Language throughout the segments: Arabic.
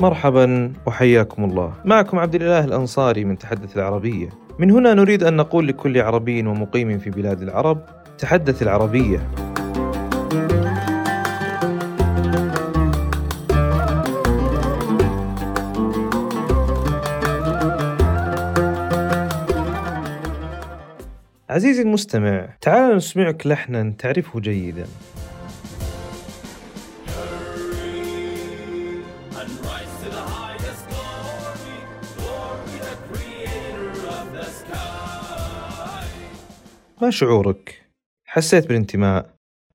مرحبا وحياكم الله. معكم عبد الإله الأنصاري من تحدث العربية. من هنا نريد أن نقول لكل عربي ومقيم في بلاد العرب تحدث العربية. عزيزي المستمع تعال نسمعك لحنا تعرفه جيدا. ما شعورك؟ حسيت بالانتماء؟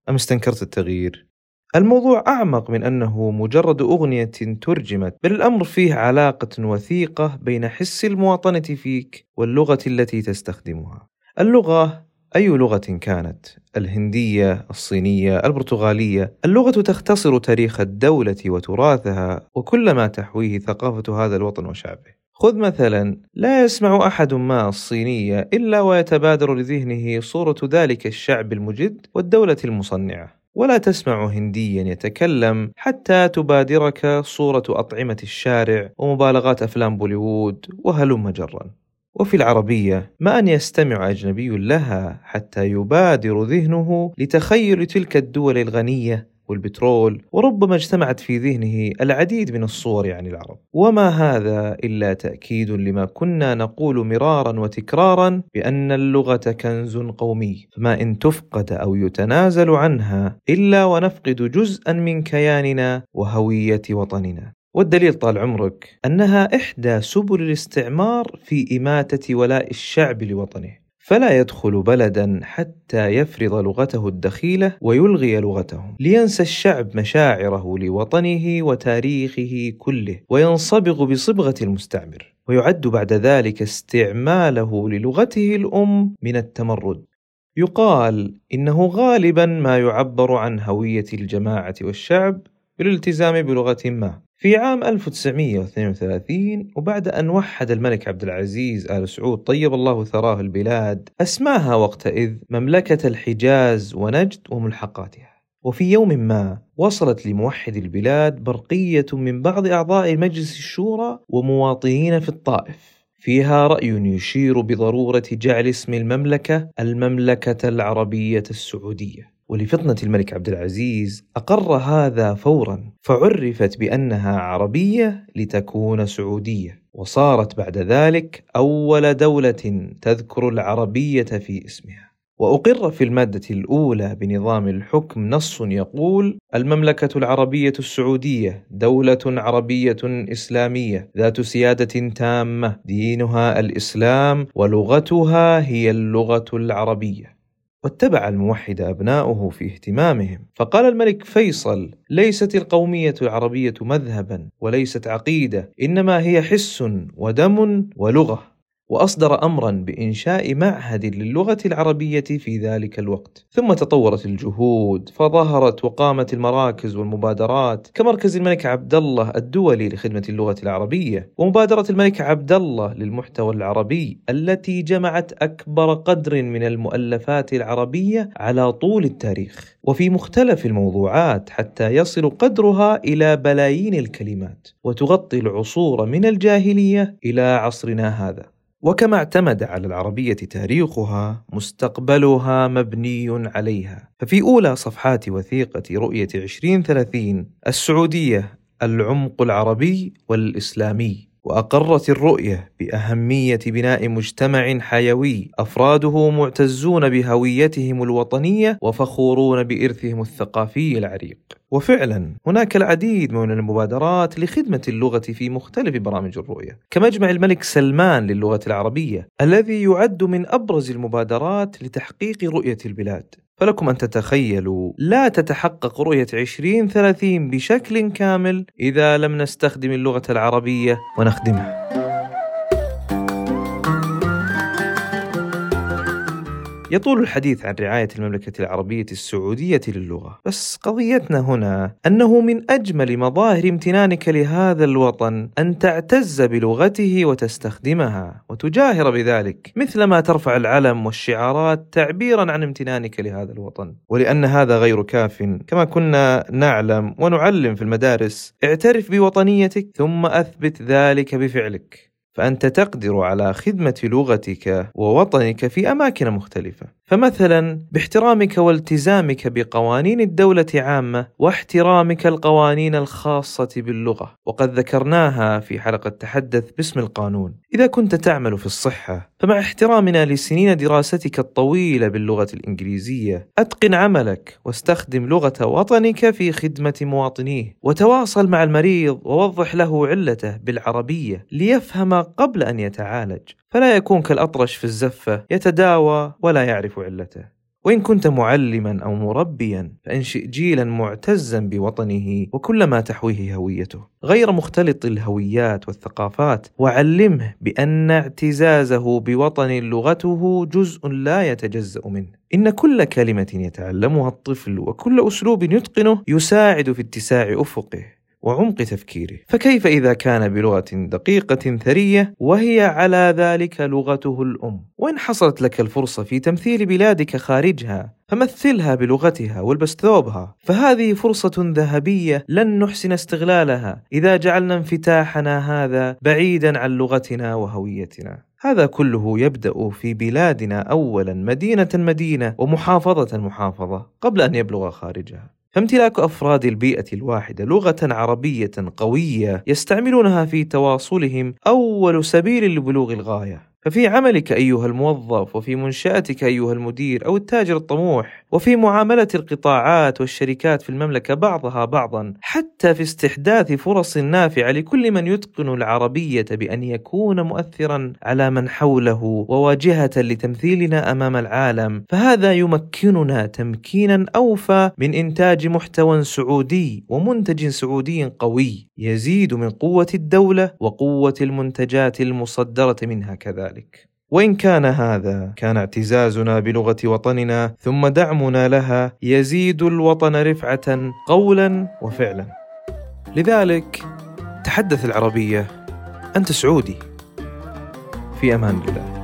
أم استنكرت التغيير؟ الموضوع أعمق من أنه مجرد أغنية ترجمت بل الأمر فيه علاقة وثيقة بين حس المواطنة فيك واللغة التي تستخدمها اللغة أي لغة كانت الهندية، الصينية، البرتغالية، اللغة تختصر تاريخ الدولة وتراثها وكل ما تحويه ثقافة هذا الوطن وشعبه. خذ مثلا لا يسمع أحد ما الصينية إلا ويتبادر لذهنه صورة ذلك الشعب المجد والدولة المصنعة. ولا تسمع هنديا يتكلم حتى تبادرك صورة أطعمة الشارع ومبالغات أفلام بوليوود وهلم جرا. وفي العربية ما أن يستمع أجنبي لها حتى يبادر ذهنه لتخيل تلك الدول الغنية والبترول وربما اجتمعت في ذهنه العديد من الصور عن العرب. وما هذا إلا تأكيد لما كنا نقول مرارا وتكرارا بأن اللغة كنز قومي فما إن تفقد أو يتنازل عنها إلا ونفقد جزءا من كياننا وهوية وطننا. والدليل طال عمرك أنها إحدى سبل الاستعمار في إماتة ولاء الشعب لوطنه. فلا يدخل بلدا حتى يفرض لغته الدخيلة ويلغي لغتهم. لينسى الشعب مشاعره لوطنه وتاريخه كله وينصبغ بصبغة المستعمر ويعد بعد ذلك استعماله للغته الأم من التمرد. يقال إنه غالبا ما يعبر عن هوية الجماعة والشعب بالالتزام بلغة ما. في عام 1932 وبعد أن وحد الملك عبد العزيز آل سعود طيب الله ثراه البلاد أسماها وقتئذ مملكة الحجاز ونجد وملحقاتها. وفي يوم ما وصلت لموحد البلاد برقية من بعض أعضاء مجلس الشورى ومواطنين في الطائف. فيها رأي يشير بضرورة جعل اسم المملكة المملكة العربية السعودية. ولفطنة الملك عبد العزيز أقر هذا فورا فعرفت بأنها عربية لتكون سعودية وصارت بعد ذلك أول دولة تذكر العربية في اسمها. وأقر في المادة الأولى بنظام الحكم نص يقول المملكة العربية السعودية دولة عربية إسلامية ذات سيادة تامة دينها الإسلام ولغتها هي اللغة العربية. واتبع الموحد أبناؤه في اهتمامهم. فقال الملك فيصل ليست القومية العربية مذهبا وليست عقيدة إنما هي حس ودم ولغة. وأصدر أمرا بإنشاء معهد للغة العربية في ذلك الوقت. ثم تطورت الجهود فظهرت وقامت المراكز والمبادرات كمركز الملك عبد الله الدولي لخدمة اللغة العربية ومبادرة الملك عبد الله للمحتوى العربي التي جمعت أكبر قدر من المؤلفات العربية على طول التاريخ. وفي مختلف الموضوعات حتى يصل قدرها إلى بلايين الكلمات وتغطي العصور من الجاهلية إلى عصرنا هذا. وكما اعتمد على العربية تاريخها مستقبلها مبني عليها. ففي أولى صفحات وثيقة رؤية 2030 السعودية العمق العربي والإسلامي. وأقرت الرؤية بأهمية بناء مجتمع حيوي أفراده معتزون بهويتهم الوطنية وفخورون بإرثهم الثقافي العريق. وفعلا هناك العديد من المبادرات لخدمة اللغة في مختلف برامج الرؤية كمجمع الملك سلمان للغة العربية الذي يعد من أبرز المبادرات لتحقيق رؤية البلاد. فلكم أن تتخيلوا لا تتحقق رؤية 2030 بشكل كامل إذا لم نستخدم اللغة العربية ونخدمها. يطول الحديث عن رعاية المملكة العربية السعودية للغة. بس قضيتنا هنا أنه من أجمل مظاهر امتنانك لهذا الوطن أن تعتز بلغته وتستخدمها وتجاهر بذلك مثلما ترفع العلم والشعارات تعبيرا عن امتنانك لهذا الوطن. ولأن هذا غير كاف كما كنا نعلم ونعلم في المدارس اعترف بوطنيتك ثم أثبت ذلك بفعلك. فأنت تقدر على خدمة لغتك ووطنك في أماكن مختلفة. فمثلا باحترامك والتزامك بقوانين الدولة عامة واحترامك القوانين الخاصة باللغة. وقد ذكرناها في حلقة تحدث باسم القانون. إذا كنت تعمل في الصحة فمع احترامنا لسنين دراستك الطويلة باللغة الإنجليزية أتقن عملك واستخدم لغة وطنك في خدمة مواطنيه. وتواصل مع المريض ووضح له علته بالعربية ليفهم قبل أن يتعالج. فلا يكون كالأطرش في الزفة يتداوى ولا يعرف علته. وإن كنت معلما أو مربيا فأنشئ جيلا معتزا بوطنه وكل ما تحويه هويته. غير مختلط الهويات والثقافات وعلمه بأن اعتزازه بوطن لغته جزء لا يتجزأ منه. إن كل كلمة يتعلمها الطفل وكل أسلوب يتقنه يساعد في اتساع أفقه. وعمق تفكيره. فكيف إذا كان بلغة دقيقة ثرية وهي على ذلك لغته الأم؟ وإن حصلت لك الفرصة في تمثيل بلادك خارجها فمثلها بلغتها والبس ثوبها. فهذه فرصة ذهبية لن نحسن استغلالها إذا جعلنا انفتاحنا هذا بعيدا عن لغتنا وهويتنا. هذا كله يبدأ في بلادنا أولا مدينة مدينة ومحافظة محافظة قبل أن يبلغ خارجها. فامتلاك أفراد البيئة الواحدة لغة عربية قوية يستعملونها في تواصلهم أول سبيل لبلوغ الغاية. ففي عملك أيها الموظف وفي منشآتك أيها المدير أو التاجر الطموح وفي معاملة القطاعات والشركات في المملكة بعضها بعضا حتى في استحداث فرص نافعة لكل من يتقن العربية بأن يكون مؤثرا على من حوله وواجهة لتمثيلنا أمام العالم. فهذا يمكننا تمكينا أوفى من إنتاج محتوى سعودي ومنتج سعودي قوي يزيد من قوة الدولة وقوة المنتجات المصدرة منها كذلك. وإن كان هذا كان اعتزازنا بلغة وطننا ثم دعمنا لها يزيد الوطن رفعة قولا وفعلا. لذلك تحدث العربية أنت سعودي. في أمان الله.